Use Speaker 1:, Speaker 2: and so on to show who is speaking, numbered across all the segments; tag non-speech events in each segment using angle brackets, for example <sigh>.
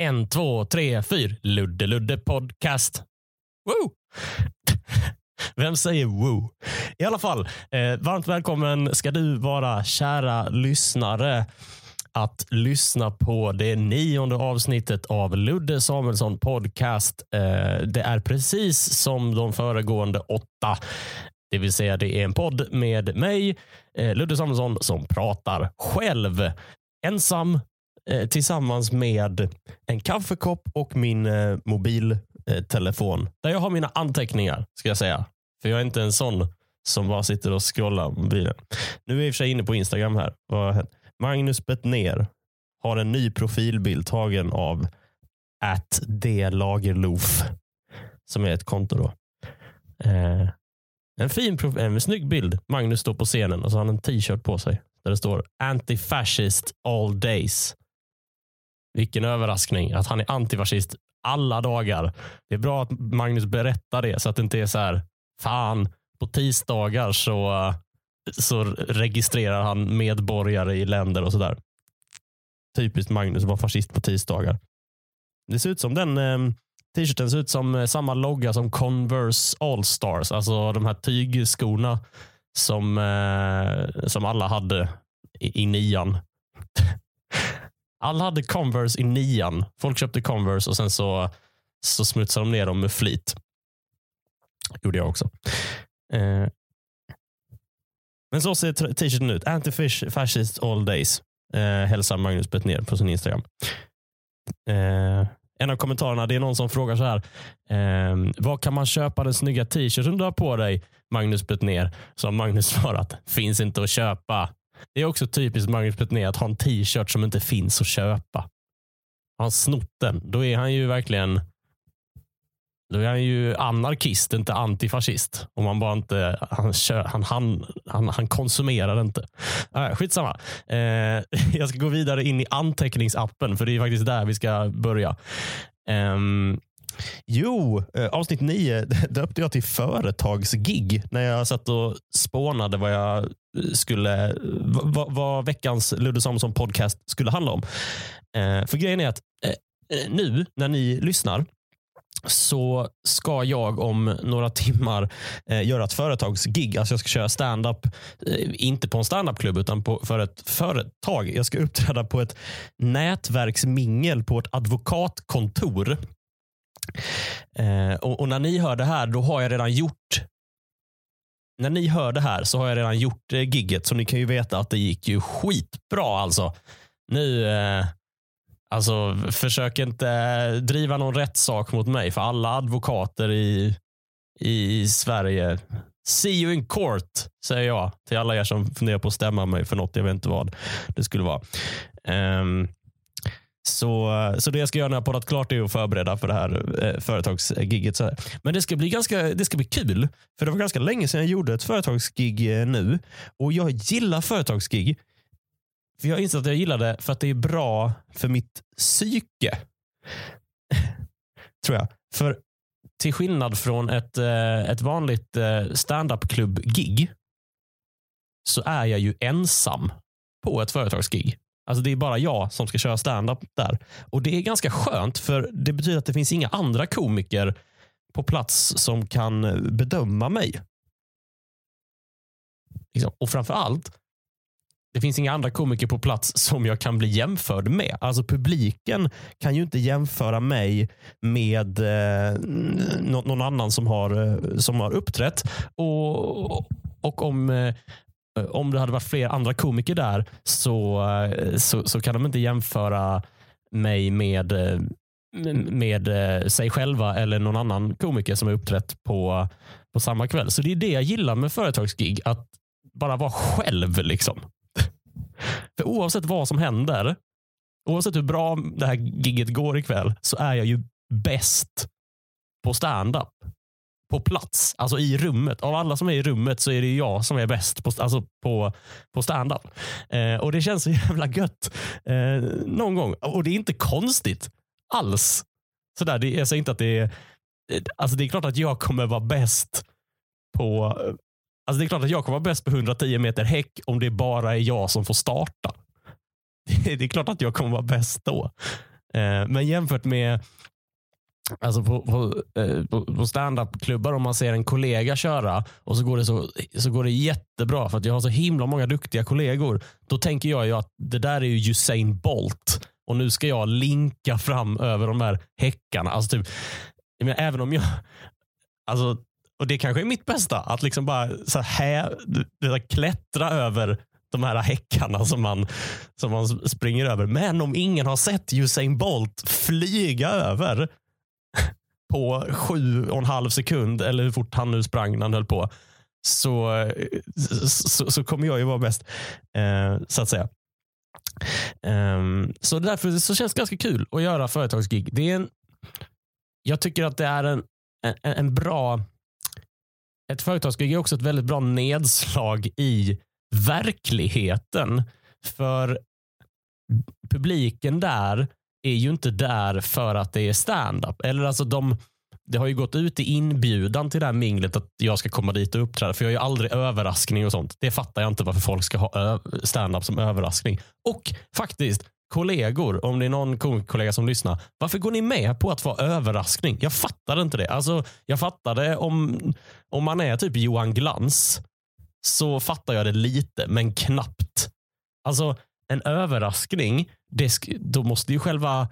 Speaker 1: En, två, tre, fyr. Ludde Ludde podcast. Woo! <laughs> Vem säger woo? I alla fall, eh, varmt välkommen ska du vara kära lyssnare att lyssna på det nionde avsnittet av Ludde Samuelsson podcast. Eh, det är precis som de föregående åtta. Det vill säga det är en podd med mig, eh, Ludde Samuelsson, som pratar själv. Ensam Eh, tillsammans med en kaffekopp och min eh, mobiltelefon. Där jag har mina anteckningar, ska jag säga. För jag är inte en sån som bara sitter och scrollar mobilen. Nu är jag i och för sig inne på Instagram här. Magnus Bettner har en ny profilbild tagen av at Lagerlof som är ett konto. då. Eh, en fin, en snygg bild. Magnus står på scenen och så har han en t-shirt på sig där det står antifascist all days. Vilken överraskning att han är antifascist alla dagar. Det är bra att Magnus berättar det så att det inte är så här, fan, på tisdagar så, så registrerar han medborgare i länder och sådär. Typiskt Magnus att vara fascist på tisdagar. Det ser ut som den eh, t-shirten ser ut som eh, samma logga som Converse Allstars. alltså de här tygskorna som, eh, som alla hade i, i nian. Alla hade Converse i nian. Folk köpte Converse och sen så, så smutsade de ner dem med flit. gjorde jag också. Eh, men så ser t-shirten ut. Anti-fascist all days. Eh, hälsar Magnus Bettner på sin Instagram. Eh, en av kommentarerna, det är någon som frågar så här. Eh, vad kan man köpa den snygga t-shirten du har på dig, Magnus Bettner? Så har Magnus <laughs> svarat, finns inte att köpa. Det är också typiskt Magnus Petner att ha en t-shirt som inte finns att köpa. Har han snott den, då är han ju verkligen då är han ju anarkist, inte antifascist. Om man bara inte, han, kör, han, han, han, han konsumerar inte. Äh, skitsamma. Eh, <laughs> jag ska gå vidare in i anteckningsappen, för det är faktiskt där vi ska börja. Ehm, jo, eh, avsnitt nio <laughs> döpte jag till företagsgig när jag satt och spånade vad jag eh, skulle, eh, vad, vad veckans Ludde Samuelsson podcast skulle handla om. För grejen är att nu när ni lyssnar så ska jag om några timmar eh, göra ett företagsgig. Alltså jag ska köra standup, eh, inte på en standupklubb utan på, för ett företag. Jag ska uppträda på ett nätverksmingel på ett advokatkontor. Eh, och, och när ni hör det här, då har jag redan gjort när ni hör det här så har jag redan gjort eh, gigget så ni kan ju veta att det gick ju skitbra alltså. Nu, eh, Alltså, försök inte eh, driva någon rättssak mot mig för alla advokater i, i Sverige. See you in court, säger jag till alla er som funderar på att stämma mig för något. Jag vet inte vad det skulle vara. Um, så, så det jag ska göra när jag poddat klart är att förbereda för det här eh, företagsgigget. Så här. Men det ska, bli ganska, det ska bli kul. För det var ganska länge sedan jag gjorde ett företagsgig eh, nu. Och jag gillar företagsgig. För Jag har insett att jag gillar det för att det är bra för mitt psyke. <laughs> Tror jag. För till skillnad från ett, eh, ett vanligt eh, standup-klubb-gig så är jag ju ensam på ett företagsgig. Alltså det är bara jag som ska köra stand-up där. Och det är ganska skönt för det betyder att det finns inga andra komiker på plats som kan bedöma mig. Liksom. Och framför allt det finns inga andra komiker på plats som jag kan bli jämförd med. Alltså publiken kan ju inte jämföra mig med eh, någon annan som har, eh, som har uppträtt. Och, och om, eh, om det hade varit fler andra komiker där så, eh, så, så kan de inte jämföra mig med, eh, med eh, sig själva eller någon annan komiker som har uppträtt på, på samma kväll. Så det är det jag gillar med företagsgig. Att bara vara själv. liksom. <laughs> För oavsett vad som händer, oavsett hur bra det här gigget går ikväll, så är jag ju bäst på stand-up. På plats, alltså i rummet. Av alla som är i rummet så är det jag som är bäst på, alltså på, på stand-up. Eh, och det känns så jävla gött eh, någon gång. Och det är inte konstigt alls. Sådär, det, jag säger inte att det är... Eh, alltså det är klart att jag kommer vara bäst på eh, Alltså det är klart att jag kommer vara bäst på 110 meter häck om det bara är jag som får starta. <laughs> Det är klart att jag kommer vara bäst då. Eh, men jämfört med Alltså på, på, eh, på, på standup-klubbar om man ser en kollega köra och så går, det så, så går det jättebra för att jag har så himla många duktiga kollegor. Då tänker jag ju att det där är ju Usain Bolt och nu ska jag linka fram över de här häckarna. Alltså typ, men även om jag, alltså, och det kanske är mitt bästa, att liksom bara så här, klättra över de här häckarna som man, som man springer över. Men om ingen har sett Usain Bolt flyga över på sju och en halv sekund, eller hur fort han nu sprang när han höll på, så, så, så kommer jag ju vara bäst. Eh, så att säga. Um, så därför så känns det ganska kul att göra företagsgig. Det är en, jag tycker att det är en, en, en bra... Ett företagsgig är också ett väldigt bra nedslag i verkligheten. För publiken där är ju inte där för att det är stand-up. Eller alltså de, det har ju gått ut i inbjudan till det här minglet att jag ska komma dit och uppträda. För jag har ju aldrig överraskning och sånt. Det fattar jag inte varför folk ska ha stand-up som överraskning. Och faktiskt, kollegor, om det är någon kollega som lyssnar. Varför går ni med på att vara överraskning? Jag fattar inte det. Alltså, jag fattar det om, om man är typ Johan Glans. Så fattar jag det lite, men knappt. Alltså, en överraskning, det, då måste ju själva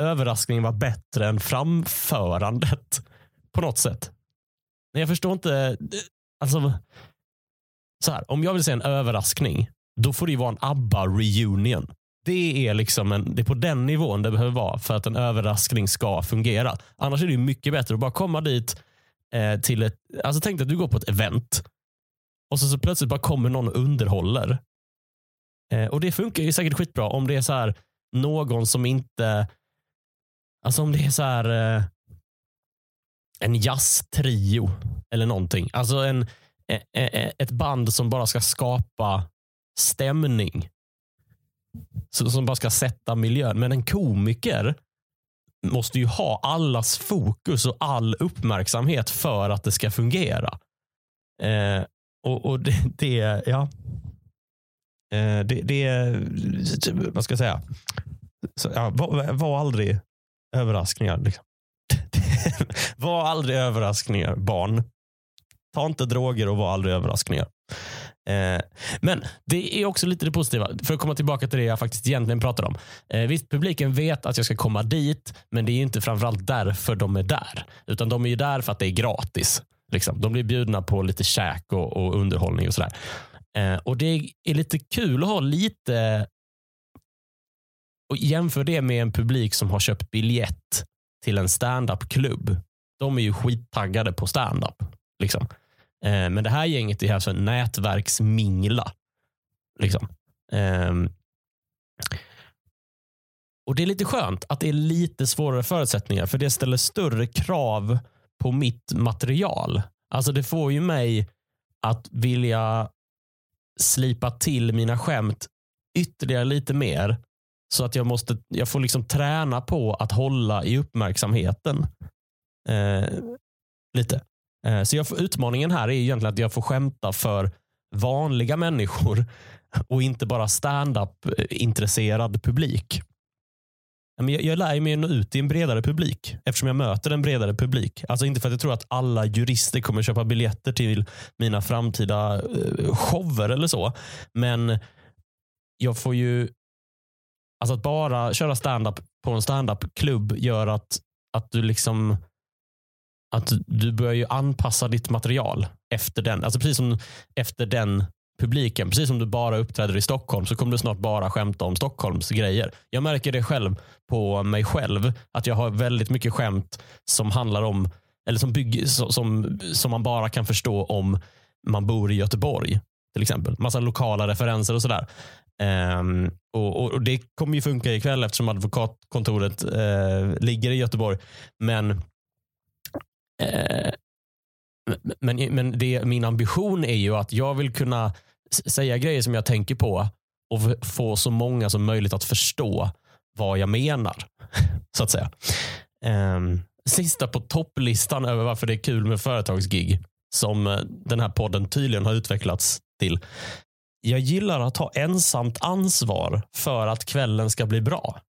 Speaker 1: överraskningen vara bättre än framförandet <laughs> på något sätt. Men jag förstår inte. Alltså, så här, om jag vill se en överraskning, då får det ju vara en ABBA-reunion. Det är, liksom en, det är på den nivån det behöver vara för att en överraskning ska fungera. Annars är det mycket bättre att bara komma dit eh, till ett... Alltså tänk dig att du går på ett event och så, så plötsligt bara kommer någon och underhåller. Eh, och Det funkar ju säkert skitbra om det är så här någon som inte... Alltså om det är så här eh, en jazztrio eller någonting. Alltså en, eh, eh, eh ett band som bara ska skapa stämning. Som bara ska sätta miljön. Men en komiker måste ju ha allas fokus och all uppmärksamhet för att det ska fungera. Eh, och, och det, det, ja, Eh, det, är, typ, vad ska jag säga? Så, ja, var, var, aldrig överraskningar. Liksom. <laughs> var aldrig överraskningar, barn. Ta inte droger och var aldrig överraskningar. Eh, men det är också lite det positiva. För att komma tillbaka till det jag faktiskt egentligen pratar om. Eh, visst, publiken vet att jag ska komma dit, men det är inte framförallt därför de är där. Utan de är ju där för att det är gratis. Liksom. De blir bjudna på lite käk och, och underhållning och sådär. Eh, och Det är lite kul att ha lite och jämför det med en publik som har köpt biljett till en standup-klubb. De är ju skittaggade på standup. Liksom. Eh, men det här gänget är alltså nätverksmingla. Liksom. Eh, och Det är lite skönt att det är lite svårare förutsättningar för det ställer större krav på mitt material. Alltså Det får ju mig att vilja slipa till mina skämt ytterligare lite mer. Så att jag måste, jag får liksom träna på att hålla i uppmärksamheten. Eh, lite. Eh, så jag får, utmaningen här är egentligen att jag får skämta för vanliga människor och inte bara stand-up intresserad publik. Jag, jag lär mig nå ut till en bredare publik eftersom jag möter en bredare publik. Alltså inte för att jag tror att alla jurister kommer köpa biljetter till mina framtida eh, shower eller så. Men jag får ju... Alltså att bara köra stand-up på en stand-up-klubb gör att, att du liksom att du börjar ju anpassa ditt material efter den. Alltså precis som efter den publiken. Precis som du bara uppträder i Stockholm så kommer du snart bara skämta om Stockholms grejer. Jag märker det själv på mig själv. Att jag har väldigt mycket skämt som handlar om, eller som, bygger, som, som man bara kan förstå om man bor i Göteborg. Till exempel. Massa lokala referenser och sådär. Um, och, och, och, Det kommer ju funka ikväll eftersom advokatkontoret uh, ligger i Göteborg. Men uh, men, men det, min ambition är ju att jag vill kunna säga grejer som jag tänker på och få så många som möjligt att förstå vad jag menar. <laughs> Så att säga. Um, sista på topplistan över varför det är kul med företagsgig som eh, den här podden tydligen har utvecklats till. jag gillar att ha ensamt ansvar för att kvällen ska bli bra.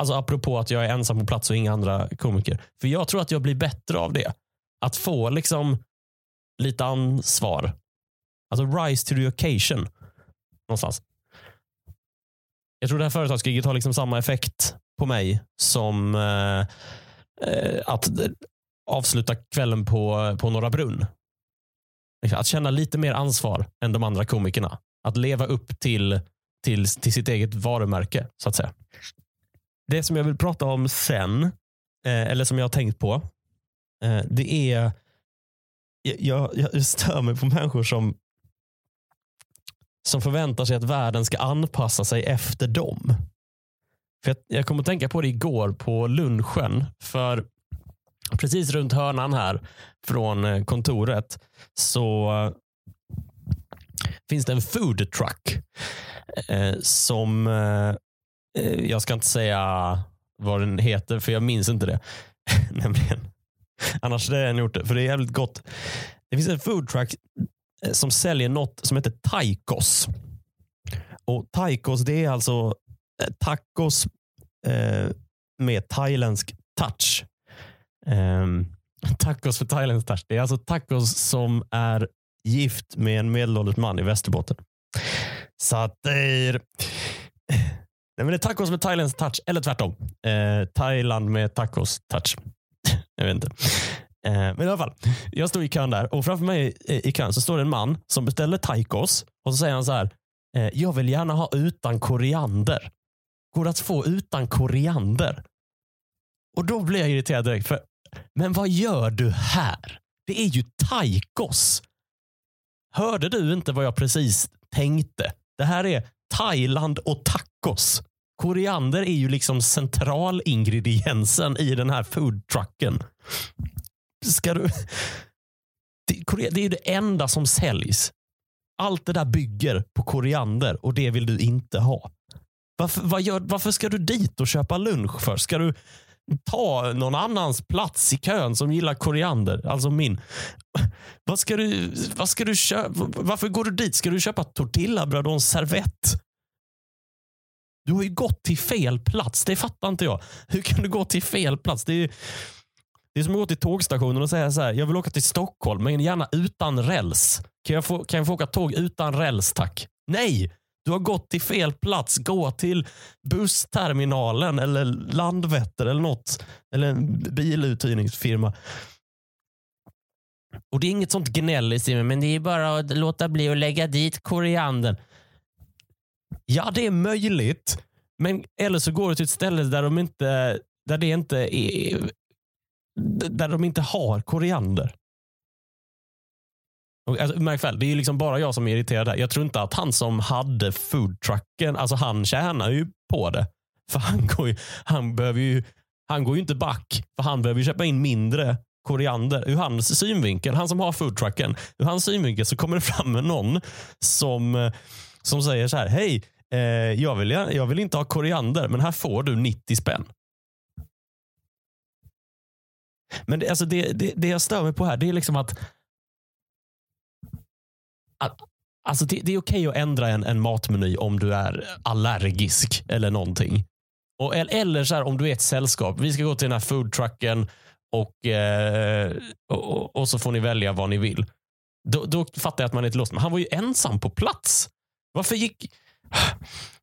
Speaker 1: Alltså apropå att jag är ensam på plats och inga andra komiker. För jag tror att jag blir bättre av det. Att få liksom lite ansvar. Alltså rise to the occasion. Någonstans. Jag tror det här företagsgiget har liksom samma effekt på mig som eh, eh att avsluta kvällen på, på Norra Brunn. Liksom, att känna lite mer ansvar än de andra komikerna. Att leva upp till, till, till sitt eget varumärke, så att säga. Det som jag vill prata om sen, eh, eller som jag har tänkt på, Eh, det är jag, jag stör mig på människor som som förväntar sig att världen ska anpassa sig efter dem. För jag, jag kom att tänka på det igår på lunchen. För precis runt hörnan här från eh, kontoret så eh, finns det en food truck eh, som, eh, jag ska inte säga vad den heter för jag minns inte det. <laughs> Nämligen. <laughs> Annars hade jag gjort det, för det är jävligt gott. Det finns en foodtruck eh, som säljer något som heter taikos. Och Taikos det är alltså eh, tacos eh, med thailändsk touch. Eh, <laughs> tacos för thailändsk touch. Det är alltså tacos som är gift med en medelålders man i Västerbotten. Så att det är... Eh, nej, men det är tacos med thailändsk touch, eller tvärtom. Eh, Thailand med tacos touch. Jag vet inte. Eh, men i alla fall, jag står i kön där och framför mig i kön så står det en man som beställer tacos och så säger han så här. Eh, jag vill gärna ha utan koriander. Går det att få utan koriander? Och då blir jag irriterad direkt. För, men vad gör du här? Det är ju tacos. Hörde du inte vad jag precis tänkte? Det här är Thailand och tacos. Koriander är ju liksom centralingrediensen i den här foodtrucken. Ska du... Det är ju det enda som säljs. Allt det där bygger på koriander och det vill du inte ha. Varför, vad gör, varför ska du dit och köpa lunch för? Ska du ta någon annans plats i kön som gillar koriander? Alltså min. Vad ska du, vad ska du köpa? Varför går du dit? Ska du köpa tortillabröd och en servett? Du har ju gått till fel plats. Det fattar inte jag. Hur kan du gå till fel plats? Det är, det är som att gå till tågstationen och säga så här. Jag vill åka till Stockholm, men gärna utan räls. Kan jag få, kan jag få åka tåg utan räls tack? Nej! Du har gått till fel plats. Gå till bussterminalen eller Landvetter eller något. Eller en biluthyrningsfirma. Och Det är inget sånt gnäll i stilen, men det är bara att låta bli att lägga dit koriandern. Ja, det är möjligt. Men eller så går du till ett ställe där de inte, där det inte är, där de inte har koriander. alltså, märk väl, det är liksom bara jag som är irriterad där. Jag tror inte att han som hade foodtrucken, alltså han tjänar ju på det. För han går ju, han behöver ju, han går ju inte back. För han behöver ju köpa in mindre koriander. Ur hans synvinkel, han som har foodtrucken, ur hans synvinkel så kommer det fram med någon som eh, som säger så här, hej, eh, jag, vill, jag vill inte ha koriander, men här får du 90 spänn. Men det, alltså det, det, det jag stör mig på här, det är liksom att, att Alltså det, det är okej att ändra en, en matmeny om du är allergisk eller någonting. Och, eller så här, om du är ett sällskap. Vi ska gå till den här foodtrucken och, eh, och, och, så får ni välja vad ni vill. Då, då fattar jag att man är inte låst. Men han var ju ensam på plats. Varför gick...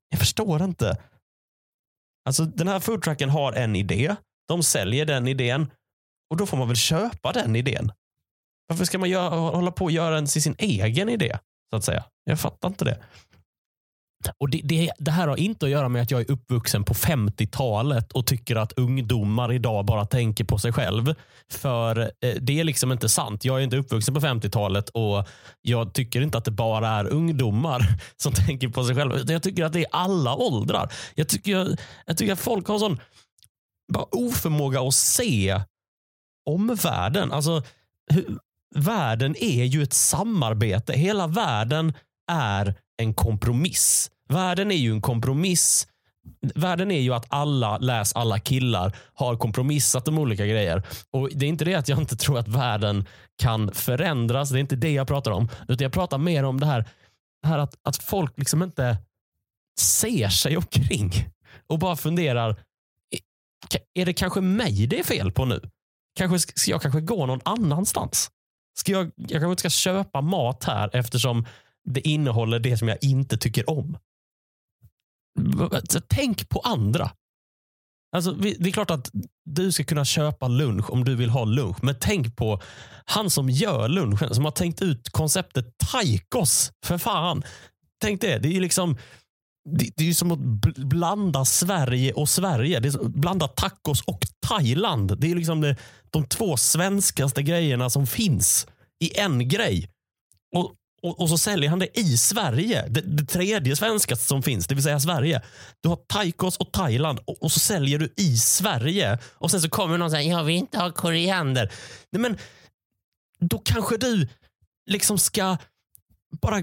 Speaker 1: Jag förstår inte. Alltså Den här foodtrucken har en idé. De säljer den idén och då får man väl köpa den idén. Varför ska man göra, hålla på och göra en sin egen idé? Så att säga. Jag fattar inte det. Och det, det, det, här har inte att göra med att jag är uppvuxen på 50-talet och tycker att ungdomar idag bara tänker på sig själv. För eh, det är liksom inte sant. Jag är inte uppvuxen på 50-talet och jag tycker inte att det bara är ungdomar <laughs> som tänker på sig själva. Jag tycker att det är alla åldrar. Jag tycker, jag, jag tycker att folk har sån bara oförmåga att se omvärlden. Alltså, hur, världen är ju ett samarbete. Hela världen är en kompromiss. Världen är ju en kompromiss världen är ju att alla, läs alla killar, har kompromissat om olika grejer. Och Det är inte det att jag inte tror att världen kan förändras. Det är inte det jag pratar om. Utan jag pratar mer om det här, det här att, att folk liksom inte ser sig omkring och bara funderar. Är det kanske mig det är fel på nu? Kanske ska jag kanske gå någon annanstans? Ska jag, jag kanske inte ska köpa mat här eftersom det innehåller det som jag inte tycker om. Tänk på andra. Alltså, det är klart att du ska kunna köpa lunch om du vill ha lunch. Men tänk på han som gör lunchen, som har tänkt ut konceptet taikos. För fan. Tänk det. Det är liksom det, det är som att blanda Sverige och Sverige. Det är som, blanda tacos och Thailand. Det är liksom det, de två svenskaste grejerna som finns i en grej. Och, och, och, så säljer han det i Sverige. Det, det tredje svenskaste som finns, det vill säga Sverige. Du har taikos och Thailand och, och, så säljer du i Sverige. Och sen så kommer någon och säger jag vill inte ha koriander. Nej, men då kanske du liksom ska bara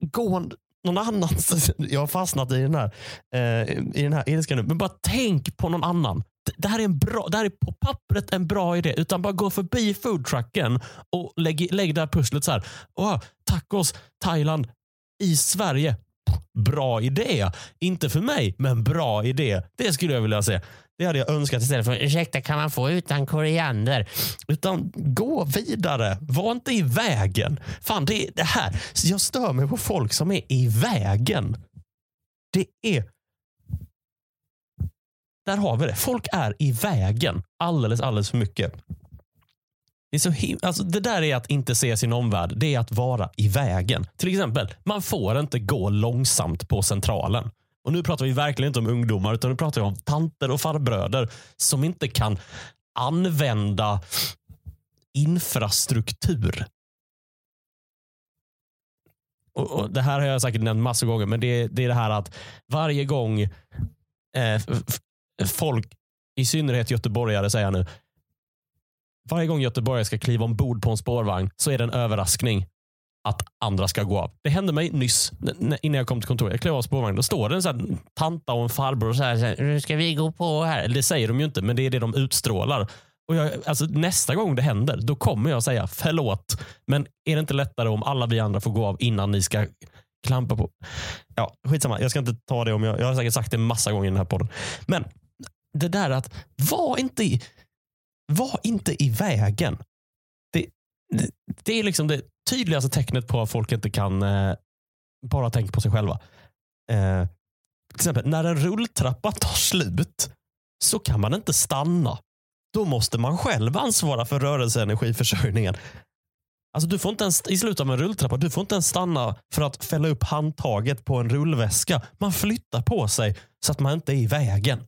Speaker 1: gå någon annanstans. <laughs> Jag har fastnat i den här, eh, i den här ilskan nu. Men bara tänk på någon annan. Det här är, en bra, det här är på pappret en bra idé. Utan bara gå förbi foodtrucken och lägg, lägg det här pusslet så här. Oh, tacos, Thailand, i Sverige. Bra idé. Inte för mig, men bra idé. Det skulle jag vilja se. Det hade jag önskat istället för ursäkta kan man få utan koriander? Utan gå vidare. Var inte i vägen. Fan, det är det här. Jag stör mig på folk som är i vägen. Det är där har vi det. Folk är i vägen alldeles, alldeles för mycket. Det, är så alltså, det där är att inte se sin omvärld. Det är att vara i vägen. Till exempel, man får inte gå långsamt på Centralen. Och Nu pratar vi verkligen inte om ungdomar, utan nu pratar vi om tanter och farbröder som inte kan använda infrastruktur. Och, och Det här har jag säkert nämnt massor gånger, men det, det är det här att varje gång eh, folk, i synnerhet göteborgare säger jag nu, varje gång göteborgare ska kliva ombord på en spårvagn så är det en överraskning att andra ska gå av. Det hände mig nyss innan jag kom till kontoret. Jag klev av spårvagnen. Då står det en sån tanta och en farbror och säger nu ska vi gå på här. Det säger de ju inte, men det är det de utstrålar. Och jag, alltså, nästa gång det händer, då kommer jag säga förlåt. Men är det inte lättare om alla vi andra får gå av innan ni ska klampa på? Ja, skitsamma. Jag ska inte ta det om jag, jag har säkert sagt det massa gånger i den här podden. Men det där att var inte i, var inte i vägen. Det, det, det är liksom det tydligaste tecknet på att folk inte kan eh, bara tänka på sig själva. Eh, till exempel när en rulltrappa tar slut så kan man inte stanna. Då måste man själv ansvara för rörelseenergiförsörjningen. Alltså du får inte ens, I slutet av en rulltrappa du får inte ens stanna för att fälla upp handtaget på en rullväska. Man flyttar på sig så att man inte är i vägen.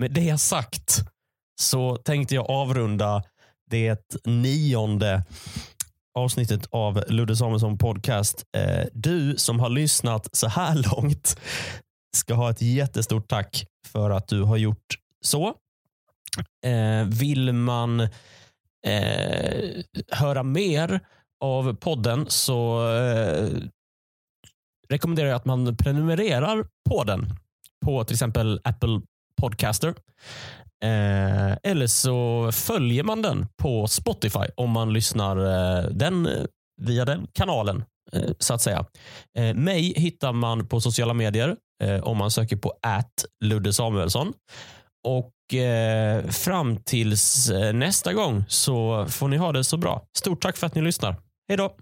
Speaker 1: Med det sagt så tänkte jag avrunda det nionde avsnittet av Ludde Samuelsson podcast. Eh, du som har lyssnat så här <laughs> långt ska ha ett jättestort tack för att du har gjort så. Eh, vill man eh, höra mer av podden så rekommenderar jag att man prenumererar på den på till exempel Apple Podcaster. Eh, eller så följer man den på Spotify om man lyssnar eh, den, via den kanalen. Eh, så att säga. Eh, mig hittar man på sociala medier eh, om man söker på at Ludde Samuelsson. Och eh, fram tills nästa gång så får ni ha det så bra. Stort tack för att ni lyssnar. Hej då!